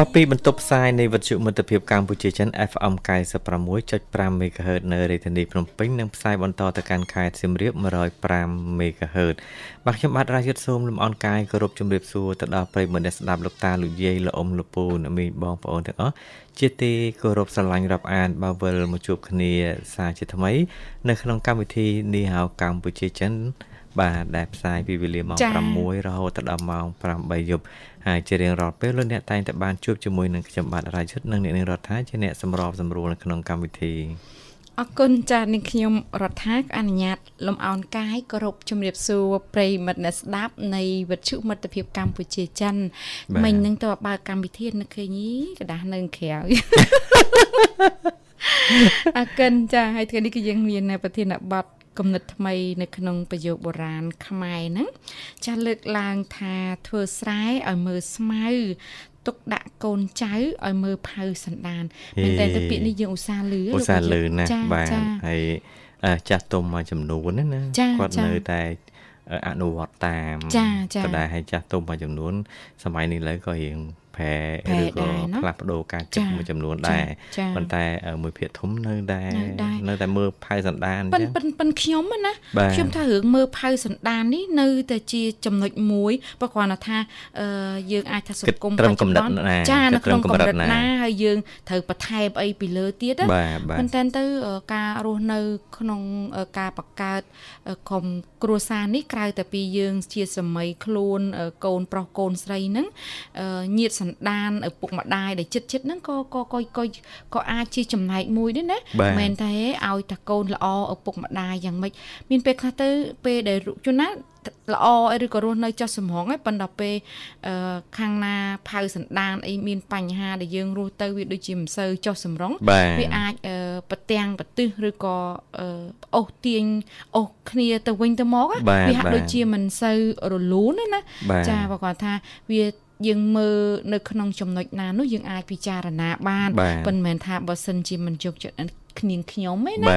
បាទពីបន្ទប់ផ្សាយនៃវិទ្យុមិត្តភាពកម្ពុជាចិន FM 96.5 MHz នៅរាជធានីភ្នំពេញនិងផ្សាយបន្តទៅកាន់ខេត្តសៀមរាប105 MHz បាទខ្ញុំបាទរាយុទ្ធសូមលំអរកាយគោរពជំរាបសួរទៅដល់ប្រិយមិត្តអ្នកស្ដាប់លោកតាលោកយាយលោកអ៊ំលោកពូអ្នកមីងបងប្អូនទាំងអស់ជាទីគោរពស្រឡាញ់រាប់អានបើវិលមកជួបគ្នាសាជាថ្មី នៅក្នុងកម្មវិធីនេះហៅកម្ពុជាចិនបាទដែលផ្សាយពីវេលាម៉ោង6រហូតដល់ម៉ោង8យប់ ហើយជារៀងរាល់ពេលលោកអ្នកតែងតែបានជួបជាមួយនឹងខ្ញុំបាទរាជយុទ្ធនិងអ្នកនាងរដ្ឋាជាអ្នកសម្របសម្រួលនៅក្នុងកម្មវិធីអរគុណចាស់នាងខ្ញុំរដ្ឋាអនុញ្ញាត លំអោនកាយគោរពជំរាបសួរប្រិមិត្តអ្នកស្ដាប់នៃវិទ្យុមិត្តភាពកម្ពុជាចិនមិញនឹងទៅបើកកម្មវិធីនៅឃើញកដាស់នៅក្រៅអរគុណចាស់ហើយថ្ងៃនេះគឺយើងមានប្រធានបទ គំនិតថ្មីនៅក្នុងប្រយោគបុរាណខ្មែរហ្នឹងចាស់លើកឡើងថាធ្វើស្រែឲ្យមើលស្មៅទុកដាក់កូនចៅឲ្យមើលផៅសន្តានមែនតែទៅពាក្យនេះយើងឧស្សាហ៍លឺឧស្សាហ៍លឺណាបាទហើយចាស់ទុំមួយចំនួនណាគាត់នៅតែអនុវត្តតាមចាចាក៏ដែរឲ្យចាស់ទុំមួយចំនួនសម័យនេះលើក៏រៀង ប្រែឬក៏ផ្លាស់ប្ដូរការគិតមួយចំនួនដែរប៉ុន្តែមួយភាគធំនៅដែរនៅតែមើលផៅសន្តានអញ្ចឹងប៉ុនប៉ុនខ្ញុំណាខ្ញុំថារឿងមើលផៅសន្តាននេះនៅតែជាចំណុចមួយបើគ្រាន់តែថាយើងអាចថាសង្គមបច្ចុប្បន្នចានៅក្នុងកម្រិតណាហើយយើងត្រូវបន្ថែមអីពីលើទៀតណាប៉ុន្តែទៅការរស់នៅក្នុងការបង្កើតក្រុមគ្រួសារនេះក្រៅតែពីយើងជាសម័យខ្លួនកូនប្រុសកូនស្រីហ្នឹងញាតសន្តានឪពុកម្ដាយដែលចិត្តចិត្តហ្នឹងក៏ក៏ក៏ក៏អាចជាចំណែកមួយដែរណាមិនតែឲ្យតែកូនល្អឪពុកម្ដាយយ៉ាងម៉េចមានពេលខ្លះទៅពេលដែលជួនណាល្អឬក៏រស់នៅចោះសំរងឯងប៉ុន្តែពេលខាងណាផៅសន្តានអីមានបញ្ហាដែលយើងរស់ទៅវាដូចជាមិនសូវចោះសំរងវាអាចប្រទាំងប្រទឹះឬក៏អូសទាញអូសគ្នាទៅវិញទៅមកវាហាក់ដូចជាមិនសូវរលូនណាចាបើគាត់ថាវា យើងមើលនៅក្នុងចំណុចណានោះយើងអាចពិចារណាបានប៉ុន្មានថាបើសិនជាមិនយកចិត្តគ្នាងខ្ញុំឯណា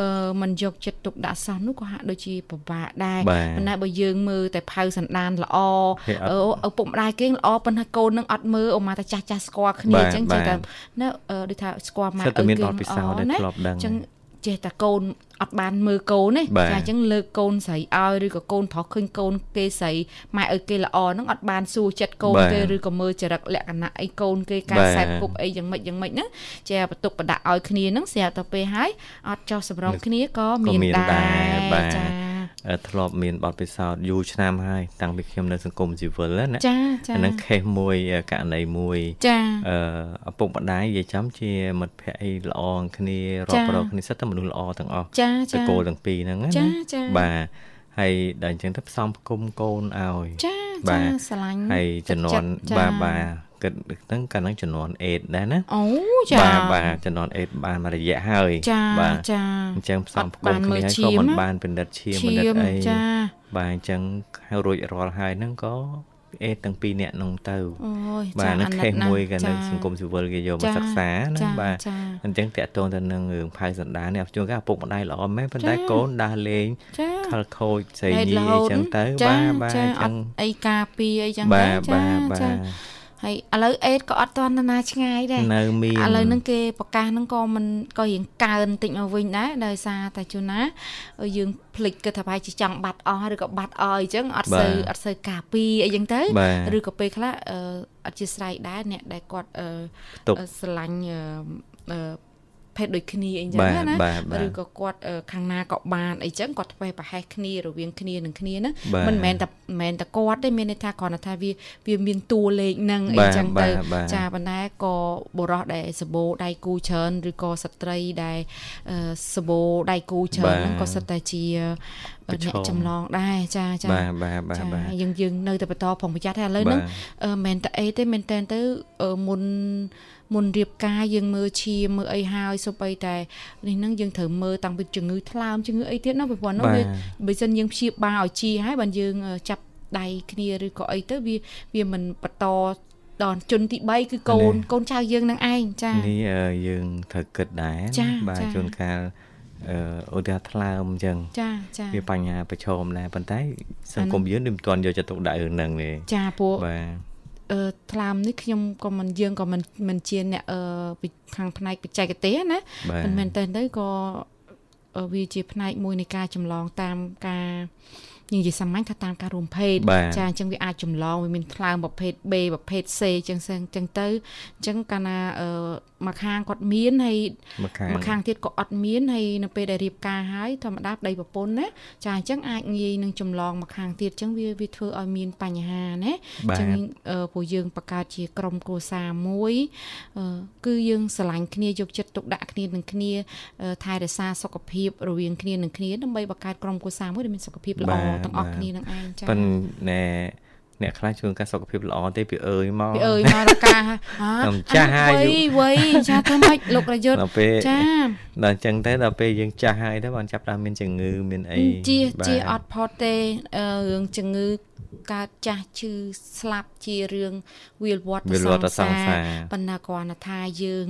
បើមិនយកចិត្តទុកដាក់សោះនោះក៏ហាក់ដូចជាពិបាកដែរប៉ុន្តែបើយើងមើលតែផៅសន្តានល្អឪពុកម្ដាយគេល្អប៉ុន្តែកូននឹងអត់មើលអូម៉ាតែចាស់ចាស់ស្គាល់គ្នាអញ្ចឹងចេះតែណាដូចថាស្គាល់ម៉ែឪគេអញ្ចឹង ចេះតែកូនអត់បានមើលកូនទេចាអញ្ចឹងលើកកូនស្រីឲ្យឬក៏កូនប្រុសឃើញកូនគេស្រីម៉ែឲ្យគេល្អហ្នឹងអត់បានសួរចិត្តកូនគេឬក៏មើលចរិតលក្ខណៈអីកូនគេការសែបគប់អីយ៉ាងម៉េចយ៉ាងម៉េចហ្នឹងជាបន្ទុកបដាក់ឲ្យគ្នាហ្នឹងស្រាប់តែពេលហើយអត់ចោះសម្រងគ្នាក៏មានដែរចា ធ្លាប់មានបទពិសោធន៍យូរឆ្នាំហើយតាំងពីខ្ញុំនៅសង្គមស៊ីវិលណាចាចាអានឹងខេសមួយករណីមួយចាអឺឪពុកម្ដាយនិយាយចំជាមិត្តភ័ក្តិអីល្អគ្នារាប់រកគ្នាសិតតែមនុស្សល្អទាំងអស់ចាចាកូនទាំងពីរហ្នឹងណាចាចាបាទហើយដល់អញ្ចឹងទៅផ្សំគុំកូនឲ្យចាចាស្រឡាញ់ហើយចំនួនបាទបាទ គិតហ្នឹងកាលហ្នឹងចំនួន8ដែរណាអូចាបាទបាទចំនួន8បានមួយរយៈហើយបាទចាអញ្ចឹងផ្សំផ្គុំគ្នាហើយក៏មិនបានពិនិត្យឈាមពិនិត្យអីចាបាទអញ្ចឹងហើយរួចរាល់ហើយហ្នឹងក៏អេទាំងពីរនាក់នោះទៅបាទនឹងខេសមួយក៏នៅសង្គមស៊ីវិលគេយកមកសិក្សាណាបាទអញ្ចឹងតាក់ទងទៅនឹងរឿងផៅសន្តាននេះជួនកាលឪពុកម្ដាយល្អមែនប៉ុន្តែកូនដើរលេងខលខូចស្រីញីអញ្ចឹងទៅបាទបាទអញ្ចឹងអីការពីអីចឹងបាទបាទបាទ ហើយឥឡូវអេតក៏អត់ទាន់ណាឆ្ងាយដែរនៅមានឥឡូវហ្នឹងគេប្រកាសហ្នឹងក៏មិនក៏រៀងកើនតិចមកវិញដែរដោយសារតែជួនណាយើងភ្លេចគិតថាប្រហែលជាចង់បាត់អស់ឬក៏បាត់អស់អញ្ចឹងអត់សូវអត់សូវការពីអីចឹងទៅឬក៏ពេលខ្លះអត់ជាស្រ័យដែរអ្នកដែលគាត់ស្រឡាញ់ ភេទដូចគ្នាអីចឹងណាឬក៏គាត់ខាងណាក៏បានអីចឹងគាត់ធ្វេសប្រហែសគ្នារវាងគ្នានឹងគ្នាហ្នឹងមិនមែនតែមិនមែនតែគាត់ទេមានន័យថាគ្រាន់តែថាវាវាមានតួលេខហ្នឹងអីចឹងទៅចាប៉ុន្តែក៏បុរសដែលសបោដៃគូច្រើនឬក៏ស្ត្រីដែលសបោដៃគូច្រើនហ្នឹងក៏សិតតែជាអ្នកចម្លងដែរចាចាបាទបាទបាទបាទយើងយើងនៅតែបន្តប្រុងប្រយ័ត្នតែឥឡូវហ្នឹងមិនតែអីទេមែនតើទៅមុន មុនរៀបការយើងមើលឈាមមើលអីហើយសូម្បីតែនេះហ្នឹងយើងត្រូវមើលតាំងពីជំងឺថ្លើមជំងឺអីទៀតណាប្រព័ន្ធនោះវាបើមិនយើងព្យាបាលឲ្យជាហើយបើយើងចាប់ដៃគ្នាឬក៏អីទៅវាវាមិនបន្តដល់ជនទី3គឺកូនកូនចៅយើងនឹងឯងចានេះយើងត្រូវគិតដែរបាទជួនកាលអឺឧទាហរណ៍ថ្លើមអញ្ចឹងចាចាវាបញ្ហាប្រឈមដែរប៉ុន្តែសង្គមយើងមិនទាន់យកចិត្តទុកដាក់រឿងហ្នឹងទេចាពួកបាទអឺ ថ្លាមនេះខ្ញុំក៏មិនយើងក៏មិនមិនជាអ្នកអឺខាងផ្នែកបច្ចេកទេសណាមិនមែនតែទៅក៏វាជាផ្នែកមួយនៃការចម្លងតាមការនិយាយសាមញ្ញថាតាមការរួមភេទចាអញ្ចឹងវាអាចចម្លងវាមានថ្លើមប្រភេទ B ប្រភេទ C អញ្ចឹងអញ្ចឹងទៅអញ្ចឹងកាលណាអឺមួយខាងគាត់មានហើយមួយខាងទៀតក៏អត់មានហើយនៅពេលដែលរៀបការហើយធម្មតាប្តីប្រពន្ធណាចាអញ្ចឹងអាចងាយនឹងចម្លងមួយខាងទៀតអញ្ចឹងវាវាធ្វើឲ្យមានបញ្ហាណាអញ្ចឹងព្រោះយើងបង្កើតជាក្រុមគ្រួសារមួយគឺយើងស្រឡាញ់គ្នាយកចិត្តទុកដាក់គ្នានឹងគ្នាថែរក្សាសុខភាពរវាងគ្នានឹងគ្នាដើម្បីបង្កើតក្រុមគ្រួសារមួយដែលមានសុខភាពល្អទាំងអស់គ្នានឹងឯងចា៎ប៉ុន្តែ អ្នកខ្លះជួនកាលសុខភាពល្អទេពីអើយមកពីអើយមករកាខ្ញុំចាស់ហើយវ័យវ័យចាស់ធ្វើម៉េចលោករយុទ្ធចាដល់អញ្ចឹងទៅដល់ពេលយើងចាស់ហើយទៅបានចាប់ដើមមានជំងឺមានអីជាជាអត់ផុតទេរឿងជំងឺ កើតចាស់ឈឺស្លាប់ជារឿងវាលវត្តសង្សារប៉ុន្តែគ្រាន់តែថាយើង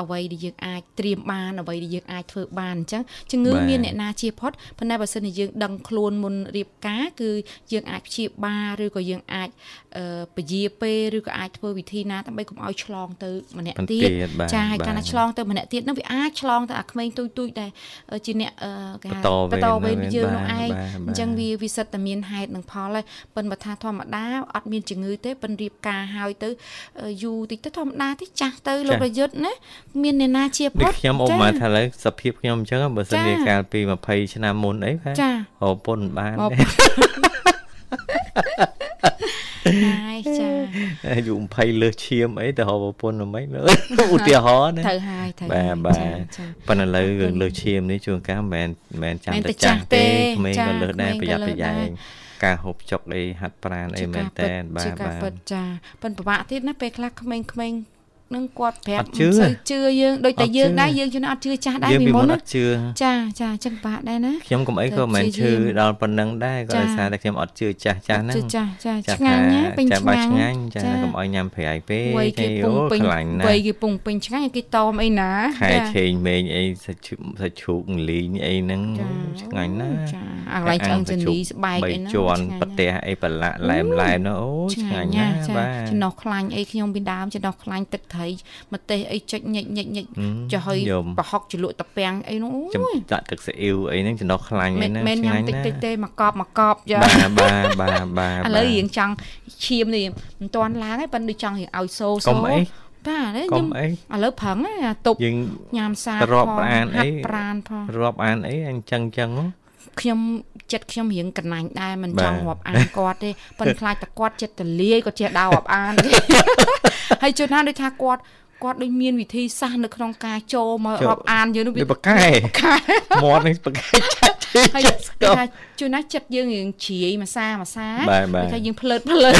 អ្វីដែលយើងអាចត្រៀមបានអ្វីដែលយើងអាចធ្វើបានអញ្ចឹងជំងឺមានអ្នកណាជាផុតប៉ុន្តែបើសិនជាយើងដឹងខ្លួនមុនរៀបការគឺយើងអាចព្យាបាលឬក៏យើងអាច ពជាពេលឬក៏អាចធ្វើវិធីណាដើម្បីកុំឲ្យឆ្លងទៅម្នាក់ទៀតចាហើយកាលណាឆ្លងទៅម្នាក់ទៀតនោះវាអាចឆ្លងទៅអាក្មេងទុយទុយដែលជាអ្នកគេហៅបន្តវេនយើងនោះឯងអញ្ចឹងវាវាសិតតែមានហេតុនិងផលហើយប៉ុន្តែថាធម្មតាអត់មានជំងឺទេប៉ុន្តែរៀបការហើយទៅយូរតិចទៅធម្មតាទេចាស់ទៅលោកប្រយុទ្ធណាមានអ្នកណាជាពុតខ្ញុំអមមកថាឥឡូវសភាពខ្ញុំអញ្ចឹងបើសិនជាកាលពី20ឆ្នាំមុនអីបាទអូពុនបាន ហើយចាអាយុ20លើសឈាមអីទៅរកប្រពន្ធមិនឧទាហរណ៍ណាត្រូវហើយត្រូវបាទបាទប៉ុន្តែឥឡូវរឿងលើសឈាមនេះជួនកាលមិនមែនមិនចាំតែចាស់ទេក្មេងក៏លើសដែរប្រយ័ត្នប្រយែងការហូបចុកអីហាត់ប្រាណអីមែនតើបាទបាទចាប៉ុន្តែពិបាកទៀតណាពេលខ្លះក្មេងៗ នឹងគាត់ប្រាប់មិនសូវជឿយើងដូចតែយើងដែរយើងជឿអត់ជឿចាស់ដែរពីមុនណាចាចាចឹងបាក់ដែរណាខ្ញុំកុំអីក៏មិនឈឺដល់ប៉ុណ្ណឹងដែរក៏ដោយសារតែខ្ញុំអត់ជឿចាស់ចាស់ហ្នឹងចាស់ចាស់ឆ្ងាញ់ណាពេញឆ្ងាញ់ឆ្ងាញ់ចាកុំឲ្យញ៉ាំប្រៃពេកគេពុងពេញខ្លាញ់ណាវ័យគេពុងពេញឆ្ងាញ់គេតមអីណាខែឆេងមេងអីសាច់សាច់ជ្រូកលីងអីហ្នឹងឆ្ងាញ់ណាចាអាកន្លែងឆ្អឹងចនីស្បែកអីហ្នឹងជាន់ប្រទេសអីប្រឡាក់ឡែមឡែមនោះអូឆ្ងាញ់ណាបាទចំណុះខ្លាញ់អីខ្ញុំពីដើមចំណុះខ្លាញ់ទឹកត្រីម្ទេសអីចុចញិចញិចញិចចុះឲ្យប្រហុកជ្រលក់តាពាំងអីនោះចំដាក់ទឹកស៊ីអ៊ីវអីហ្នឹងចំណុះខ្លាញ់អីហ្នឹងឆ្ងាញ់ណាស់មែនញ៉ាំតិចតិចទេមកកប់មកកប់ចាបាទបាទបាទបាទឥឡូវរៀងចង់ឈាមនេះមិនទាន់ឡើងទេប៉ុន្តែដូចចង់រៀងឲ្យសូសូកុំអីបាទខ្ញុំឥឡូវប្រឹងទប់ញ៉ាំសារាប់អានអីប្រានផងរាប់អានអីអញ្ចឹងអញ្ចឹង ខ្ញុំចិត្តខ្ញុំរៀងកណាញ់ដែរមិនចង់រាប់អានគាត់ទេប៉ុន្តែខ្លាចតែគាត់ចិត្តតលាយគាត់ចេះដើររាប់អានហើយជួនណាដូចថាគាត់គាត់ដូចមានវិធីសាស្ត្រនៅក្នុងការចូលមករាប់អានយើងនោះវាបកែមាត់នេះបកែចាច់ហើយថាជួនណាចិត្តយើងរៀងជ្រាយមួយសាមួយសាថាយើងភ្លើតភ្លើត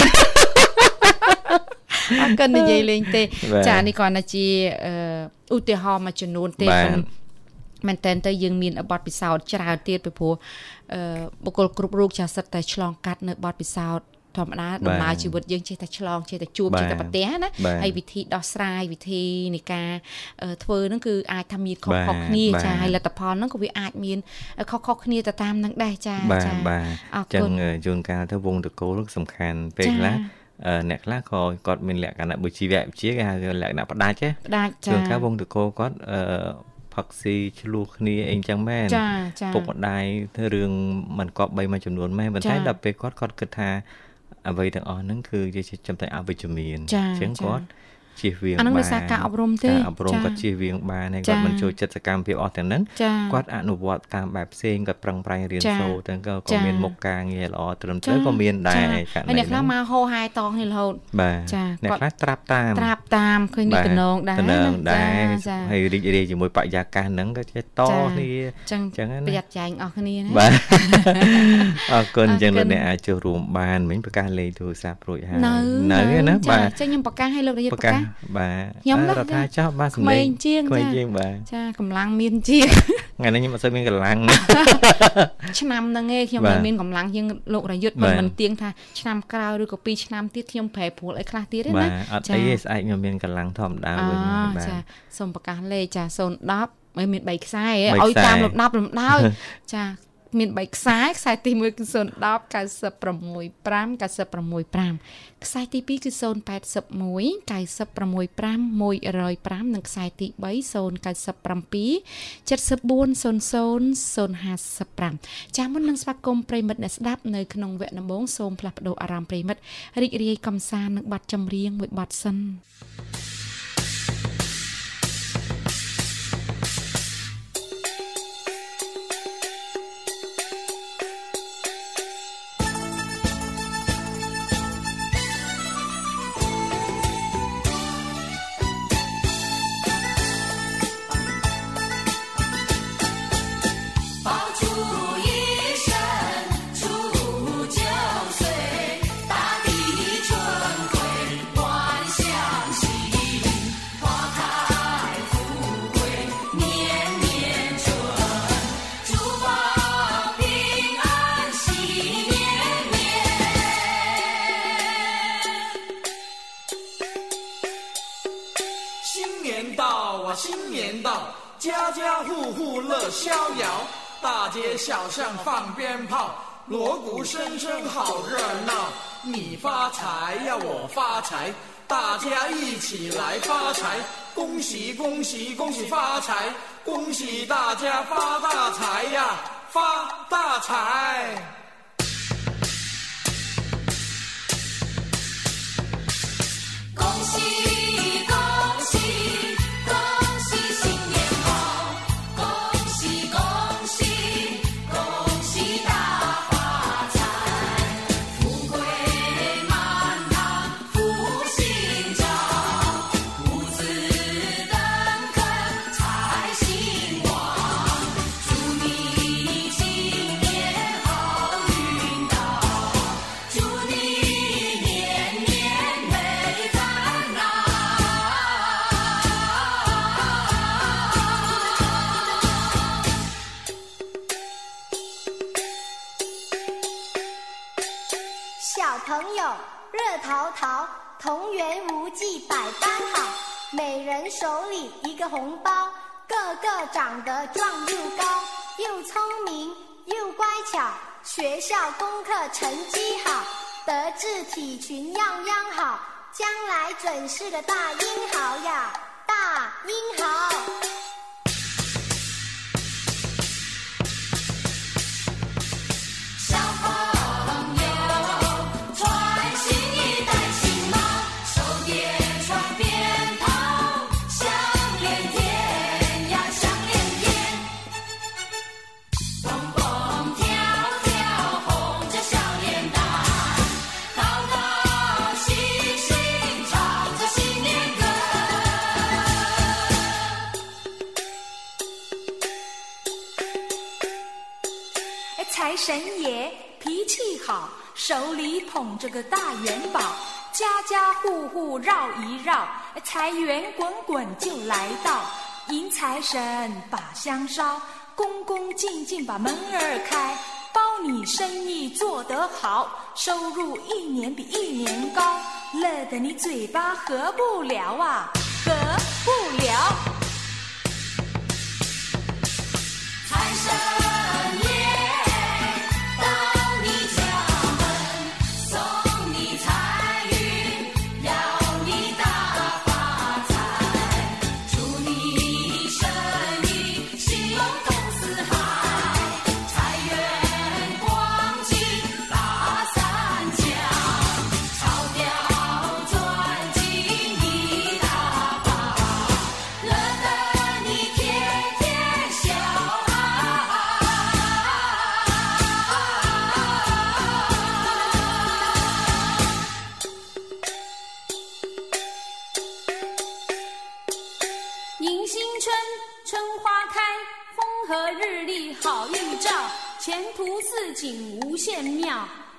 អត់កិននិយាយលេងទេ ចានេះគ្រាន់តែជាឧទាហរណ៍មួយចំនួនទេ មែនតើទៅយើងមានបទពិសោធន៍ច្រើនទៀតពីព្រោះបុគ្គលគ្រប់រូបចាសិតតែឆ្លងកាត់នៅបទពិសោធន៍ធម្មតាដំណើរជីវិតយើងចេះតែឆ្លងចេះតែជួបចេះតែប្រទះណាហើយវិធីដោះស្រាយវិធីនៃការធ្វើហ្នឹងគឺអាចថាមានខុសៗគ្នាចាហើយលទ្ធផលហ្នឹងក៏វាអាចមានខុសៗគ្នាទៅតាមហ្នឹងដែរចាចាបាទអញ្ចឹងជួនកាលទៅវងតកូលសំខាន់ពេលខ្លះអ្នកខ្លះក៏គាត់មានលក្ខណៈបុជីវវិទ្យាគេហៅលក្ខណៈផ្ដាច់ទេផ្ដាច់ចាជួនកាលវងតកូលគាត់អឺ ផឹកស៊ីឆ្លោះគ្នាអីចឹងមែនចាចាពុកម្ដាយធ្វើរឿងមិនគប់បីមួយចំនួនមែនប៉ុន្តែដល់ពេលគាត់គាត់គិតថាអ្វីទាំងអស់ហ្នឹងគឺជាចំណុចអវិជ្ជមានអញ្ចឹងគាត់ ជៀសវាងបានអានឹងដោយសារការអប់រំទេការអប់រំគាត់ជៀសវាងបានហើយគាត់មិនចូលចិត្តសកម្មភាពអស់ទាំងហ្នឹងគាត់អនុវត្តតាមបែបផ្សេងគាត់ប្រឹងប្រែងរៀនសូត្រទាំងក៏មានមុខការងារល្អត្រឹមត្រូវក៏មានដែរករណីអ្នកខ្លះមកហោហាយតងនេះរហូតបាទចាអ្នកខ្លះត្រាប់តាមត្រាប់តាមឃើញនេះតំណងដែរតំណងដែរហើយរីករាយជាមួយបរិយាកាសហ្នឹងក៏ចេះតគ្នាចឹងចឹងណាប្រយ័ត្នចែងអស់គ្នាណាបាទអរគុណចឹងលោកអ្នកអាចចូលរួមបានមិញប្រកាសលេខទូរស័ព្ទរួចហើយនៅណាបាទចាខ្ញុំប្រកាសឲ្យលោកនាយកប្រកាសបាទខ្ញុំរដ្ឋាចោះបាទសម្លេងជាងក្មេងជាងបាទចាកម្លាំងមានជាងថ្ងៃនេះខ្ញុំអត់សូវមានកម្លាំងឆ្នាំហ្នឹងឯងខ្ញុំមិនមានកម្លាំងជាងលោករយុទ្ធមិនមិនទៀងថាឆ្នាំក្រោយឬក៏2ឆ្នាំទៀតខ្ញុំប្រែប្រួលអីខ្លះទៀតទេណាអត់អីទេស្អែកខ្ញុំមានកម្លាំងធម្មតាវិញបាទចាសូមប្រកាសលេខចា010មាន3ខ្សែឲ្យតាមលំដាប់លំដោយចា មាន3ខ្សែខ្សែទី1គឺ010 965 965ខ្សែទី2គឺ081 965 105និងខ្សែទី3 097 7400 055ចាមុននឹងស្វាគមន៍ប្រិមិត្តអ្នកស្ដាប់នៅក្នុងវគ្គដំបូងសូមផ្លាស់ប្ដូរអារម្មណ៍ប្រិមិត្តរីករាយកំសាន្តនឹងបទចម្រៀងមួយបទសិន 逍遥，大街小巷放鞭炮，锣鼓声声好热闹。你发财呀，我发财，大家一起来发财。恭喜恭喜恭喜发财，恭喜大家发大财呀，发大财。恭喜朋友热淘淘，同源无忌百般好。每人手里一个红包，个个长得壮又高，又聪明又乖巧，学校功课成绩好，德智体群样样好，将来准是个大英豪呀，大英豪。神爷脾气好，手里捧着个大元宝，家家户户绕一绕，财源滚滚就来到。迎财神把香烧，恭恭敬敬把门儿开，包你生意做得好，收入一年比一年高，乐得你嘴巴合不了啊，合不了。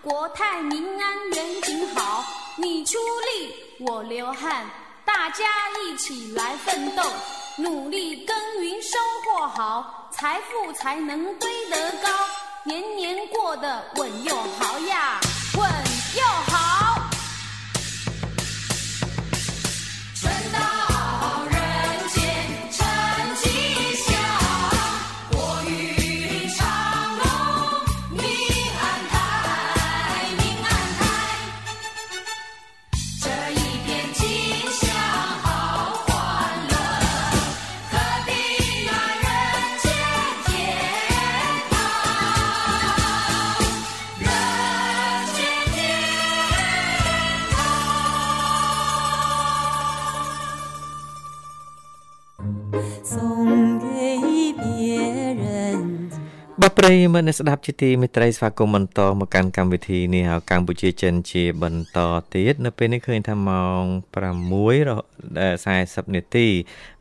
国泰民安远景好。你出力，我流汗，大家一起来奋斗，努力耕耘收获好，财富才能堆得高，年年过得稳又好呀，稳又好。 ប្រិយមិត្តអ្នកស្ដាប់ជាទីមេត្រីស្វាគមន៍បន្តមកកាន់កម្មវិធីនេះហើយកម្ពុជាចិនជាបន្តទៀតនៅពេលនេះឃើញថាម៉ោង6:40នាទី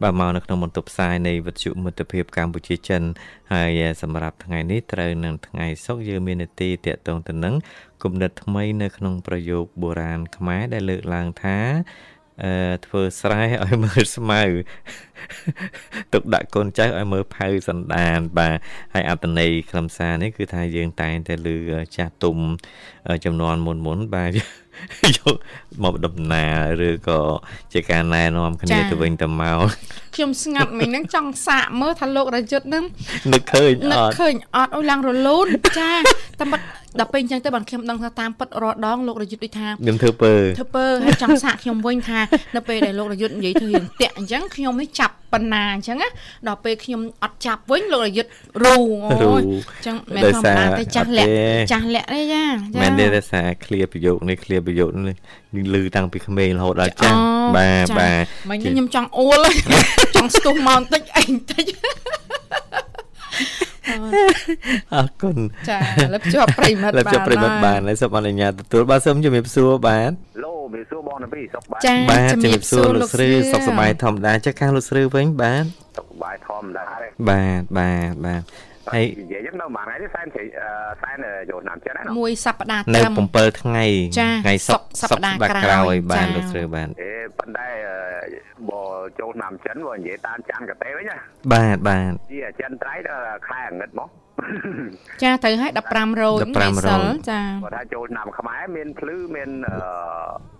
បាទមកនៅក្នុងបន្ទប់ផ្សាយនៃវិទ្យុមិត្តភាពកម្ពុជាចិនហើយសម្រាប់ថ្ងៃនេះត្រូវនឹងថ្ងៃសុក្រយើងមាននាទីតាក់ទងទៅនឹងគំនិតថ្មីនៅក្នុងប្រយោគបុរាណខ្មែរដែលលើកឡើងថា អឺធ្វើស្រែឲ្យមើលស្មៅទុកដាក់កូនចៅឲ្យមើលផៅសណ្ដាន បាទហើយអត្តន័យខ្លឹមសារនេះគឺថាយើងតែងតែលើចាស់ទុំចំនួនមុនមុនបាទ យកមកដំណើរឬក៏ជាការណែនាំគ្នាទៅវិញទៅមកខ្ញុំស្ងាត់មិញហ្នឹងចង់សាកមើលថាលោករយុទ្ធហ្នឹងនឹកឃើញអត់នឹកឃើញអត់អូឡើងរលូនចាតែបាត់ដល់ពេលអញ្ចឹងទៅបានខ្ញុំដឹងថាតាមពិតរដងលោករយុទ្ធដូចថាខ្ញុំធ្វើពើធ្វើពើហើយចង់សាកខ្ញុំវិញថានៅពេលដែលលោករយុទ្ធនិយាយធ្វើរឿងតាក់អញ្ចឹងខ្ញុំនេះចាប់ បណ្ណាអញ្ចឹងណាដល់ពេលខ្ញុំអត់ចាប់វិញលោករយុទ្ធរូអូយអញ្ចឹងមិនធម្មតាទេចាស់លាក់ចាស់លាក់ទេចាមែនទេតែសារឃ្លាប្រយោគនេះឃ្លាប្រយោគនេះលឺតាំងពីក្មេងរហូតដល់ចាស់បាទបាទមិញខ្ញុំចង់អួលចង់ស្ទុះមកបន្តិចអីបន្តិចអរគុណចាលើភ្ជាប់ប្រិមិត្តបានលើភ្ជាប់ប្រិមិត្តបានហើយសូមអនុញ្ញាតទទួលបាទសូមជំរាបសួរបាទឡូ ជំរាបសួរបងនៅពីសុខបាទបាទជំរាបសួរលោកស្រីសុខសប្បាយធម្មតាចាស់ខាងលោកស្រីវិញបាទសុខសប្បាយធម្មតាបាទបាទបាទហើយនិយាយហ្នឹងនៅមួយថ្ងៃនេះសែនសែនយកឆ្នាំចិនណាមួយសប្តាហ៍ត្រឹមនៅ7ថ្ងៃថ្ងៃសុក្រសប្តាហ៍ក្រោយបាទលោកស្រីបាទអេប៉ុន្តែបើចូលឆ្នាំចិនបើនិយាយតាមច័ន្ទកតេវិញណាបាទបាទជាចិនត្រៃដល់ខែអាណិតមកចាត្រូវឲ្យ15រោច15រោចចាគាត់ថាចូលឆ្នាំខ្មែរមានភ្លឺមានអឺ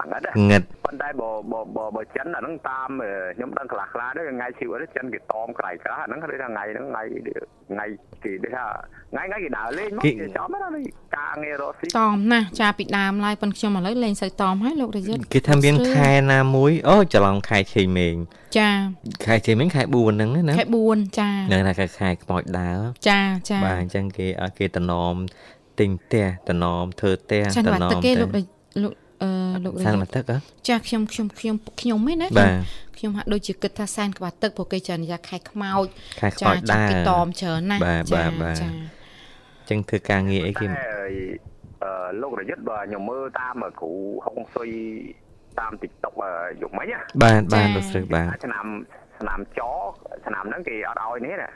អង្កិតងឹតប៉ុន្តែបើបើបើចិនអាហ្នឹងតាមខ្ញុំដឹងខ្លះខ្លះទៅថ្ងៃស៊ីវអីចិនគេតមក្រៃខ្លះអាហ្នឹងគេថាថ្ងៃហ្នឹងថ្ងៃថ្ងៃគេគេថាថ្ងៃថ្ងៃគេដើរលេងមកគេចំណាការងាររកស៊ីតមណាស់ចាពីដើមឡើយប៉ុនខ្ញុំឥឡូវលេងសូវតមហើយលោករយុទ្ធគេថាមានខែណាមួយអូច្រឡំខែឆេងមេងចាខែឆេងមេងខែ4ហ្នឹងណាខែ4ចានឹងថាខែខ្មោចដើរចាចាបាទអញ្ចឹងគេគេតំណមទិញផ្ទះតំណមធ្វើផ្ទះតំណមទៅគេលោកលោក អឺលោកសានមកទឹកចាខ្ញុំខ្ញុំខ្ញុំខ្ញុំឯណាបាទខ្ញុំហាក់ដូចជាគិតថាសែនក្បាលទឹកព្រោះគេច្រើនយ៉ាខែខ្មោចខែខ្មោចដែរគេតอมច្រើនណាស់បាទបាទបាទចាចឹងធ្វើការងារអីគេអឺលោករយុទ្ធបើខ្ញុំមើលតាមគ្រូហុងសុយតាម TikTok យុគមិញណាបាទបាទលោកស្រីបាទឆ្នាំឆ្នាំចឆ្នាំហ្នឹងគេអត់ឲ្យនេះណា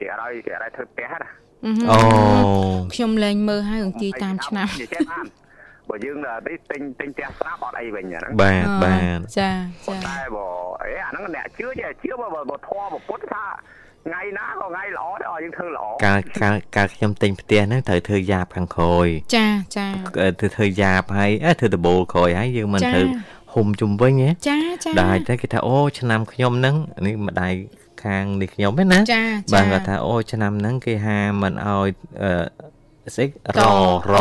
គេអត់ឲ្យគេអត់ឲ្យធ្វើផ្ទះណាអូខ្ញុំលែងមើលហើយអង្គាយតាមឆ្នាំ បើយើងទៅទិញទិញផ្ទះស្រាប់អត់អីវិញហ្នឹងបាទបាទចាចាតែបើអេអាហ្នឹងអ្នកជឿចេះជឿបើបើធម៌ពុទ្ធថាថ្ងៃណាក៏ថ្ងៃល្អដែរឲ្យយើងធ្វើល្អកាលកាលកាលខ្ញុំទិញផ្ទះហ្នឹងត្រូវធ្វើយ៉ាបខាងក្រោយចាចាធ្វើធ្វើយ៉ាបហើយធ្វើដបូលក្រោយហើយយើងមិនត្រូវហុំជុំវិញហ៎ចាចាដែរតែគេថាអូឆ្នាំខ្ញុំហ្នឹងនេះម្ដាយខាងនេះខ្ញុំហ្នឹងណាចាបាទគាត់ថាអូឆ្នាំហ្នឹងគេហាមិនឲ្យអឺស្អីររ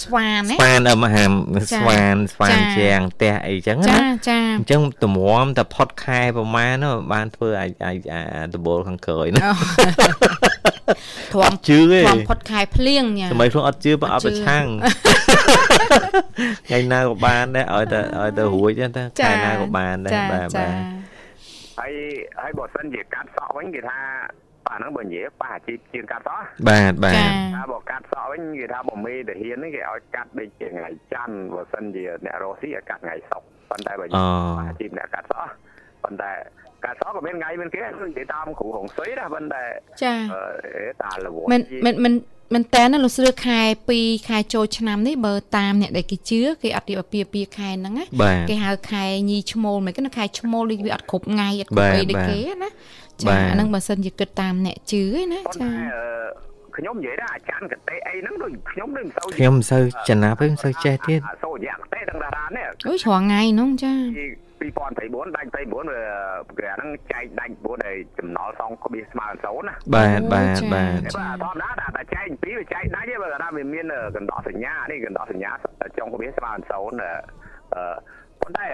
ស្វានស្វានមហាស្វានស្វានជាងផ្ទះអីចឹងណាចាចាអញ្ចឹងតម្រាំតែផុតខែប្រហែលបានធ្វើអាចអាចដបូលខាងក្រោយណាធំជឿទេធំផុតខែភ្លៀងញ៉ាសម័យខ្លួនអត់ជឿបើអត់ប្រឆាំងថ្ងៃណាក៏បានដែរឲ្យតែឲ្យតែរួចតែខែណាក៏បានដែរបាទបាទហើយហើយបើសិនជាកាត់សក់វិញគេថា ប៉ាហ្នឹងបើនិយាយប៉ាអាជីពជាងកាត់សក់បាទបាទថាបើកាត់សក់វិញគេថាបើមេតាហ៊ានហ្នឹងគេឲ្យកាត់ដូចជាថ្ងៃច័ន្ទបើសិនជាអ្នករស់ស៊ីឲ្យកាត់ថ្ងៃសុក្រប៉ុន្តែបើអាជីពអ្នកកាត់សក់ប៉ុន្តែកាសក៏មានថ្ងៃមានគេនិយាយតាមគ្រូហងសុយណាប៉ុន្តែចាតាលវមិនមិនមិនមែនតើណាលោកស្រឿខែ2ខែចូលឆ្នាំនេះបើតាមអ្នកដែលគេជឿគេអត់រៀបអាពាហ៍ពិខែហ្នឹងណាគេហៅខែញីឈ្មោលមិនគេខែឈ្មោលនេះវាអត់គ្រប់ថ្ងៃអត់គ្រប់អីដូចគេណា ចាអាហ្នឹងបើសិនជាគិតតាមអ្នកជឿឯណាចាខ្ញុំនិយាយថាអាចារ្យកតេអីហ្នឹងដូចខ្ញុំនឹងមិនសូវខ្ញុំមិនសូវចំណាប់ទេមិនសូវចេះទៀតសូវរយៈកតេទាំងតារានេះអូយច្រងថ្ងៃហ្នឹងចា2024ដាច់24វាគេហ្នឹងចែកដាច់9ឲ្យចំណល់សងក្បៀសស្មើ0ណាបាទបាទបាទបាទធម្មតាតែចែកពីរវាចែកដាច់ទេបើថាវាមានកណ្ដោះសញ្ញានេះកណ្ដោះសញ្ញាចុងក្បៀសស្មើ0អឺ ប៉ុន្តែ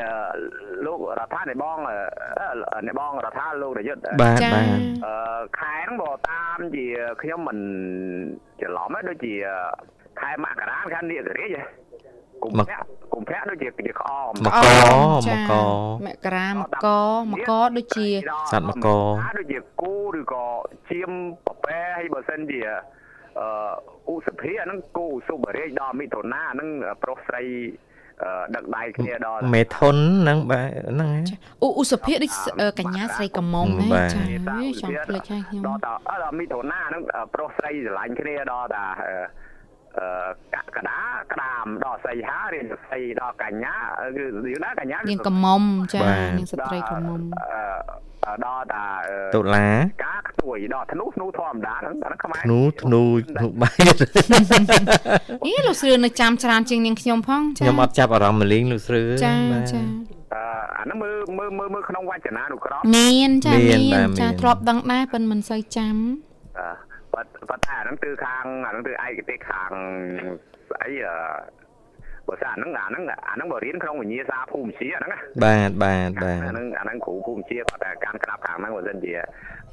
លោករដ្ឋានៃបងនៃបងរដ្ឋាលោកនាយកបាទបាទអឺខែហ្នឹងបើតាមជាខ្ញុំមិនច្រឡំទេដូចជាខែមករាខែនេះរាជកុម្ភៈកុម្ភៈដូចជាជាក្អមមកកមកមករាមកមកដូចជាសត្វមកដូចជាគូឬក៏ជៀមប្រពែហើយបើសិនជាអឺឧសភាហ្នឹងគូសុបរាជដល់មិថុនាហ្នឹងប្រុសស្រី ដឹកដៃគ្នាដល់មេធុនហ្នឹងបាទហ្នឹងអូឧសភាដូចកញ្ញាស្រីកំមុំណាចាចង់ភ្លេចហើយខ្ញុំដល់ដល់មិថុនាហ្នឹងប្រុសស្រីស្រឡាញ់គ្នាដល់តាអឺ កដាក្តាមដល់សីហារៀនសីដល់កញ្ញាគឺយូរណាកញ្ញានាងកំមុំចានាងស្ត្រីកំមុំដល់តាតុលាការខ្ទួយដល់ធ្នូធ្នូធម្មតាហ្នឹងខ្មែរធ្នូធ្នូធ្នូបែបអីលោកស្រឿនៅចាំច្រើនជាងនាងខ្ញុំផងចាខ្ញុំអត់ចាប់អារម្មណ៍មលីងលោកស្រឿចាចាអឺអាហ្នឹងមើលមើលមើលមើលក្នុងវចនានុក្រមមានចាមានចាធ្លាប់ដឹងដែរប៉ុន្តែមិនសូវចាំ អឺប៉ុន្តែអាហ្នឹងគឺខាងអាហ្នឹងគឺឯកទេសខាងស្អីអឺបើស្អាហ្នឹងអាហ្នឹងអាហ្នឹងបើរៀនក្នុងវិញ្ញាសាភូមិវិទ្យាហ្នឹងបាទបាទបាទអាហ្នឹងអាហ្នឹងគ្រូភូមិវិទ្យាគាត់តែកាន់ក្តាប់ខាងហ្នឹងបើសិនជា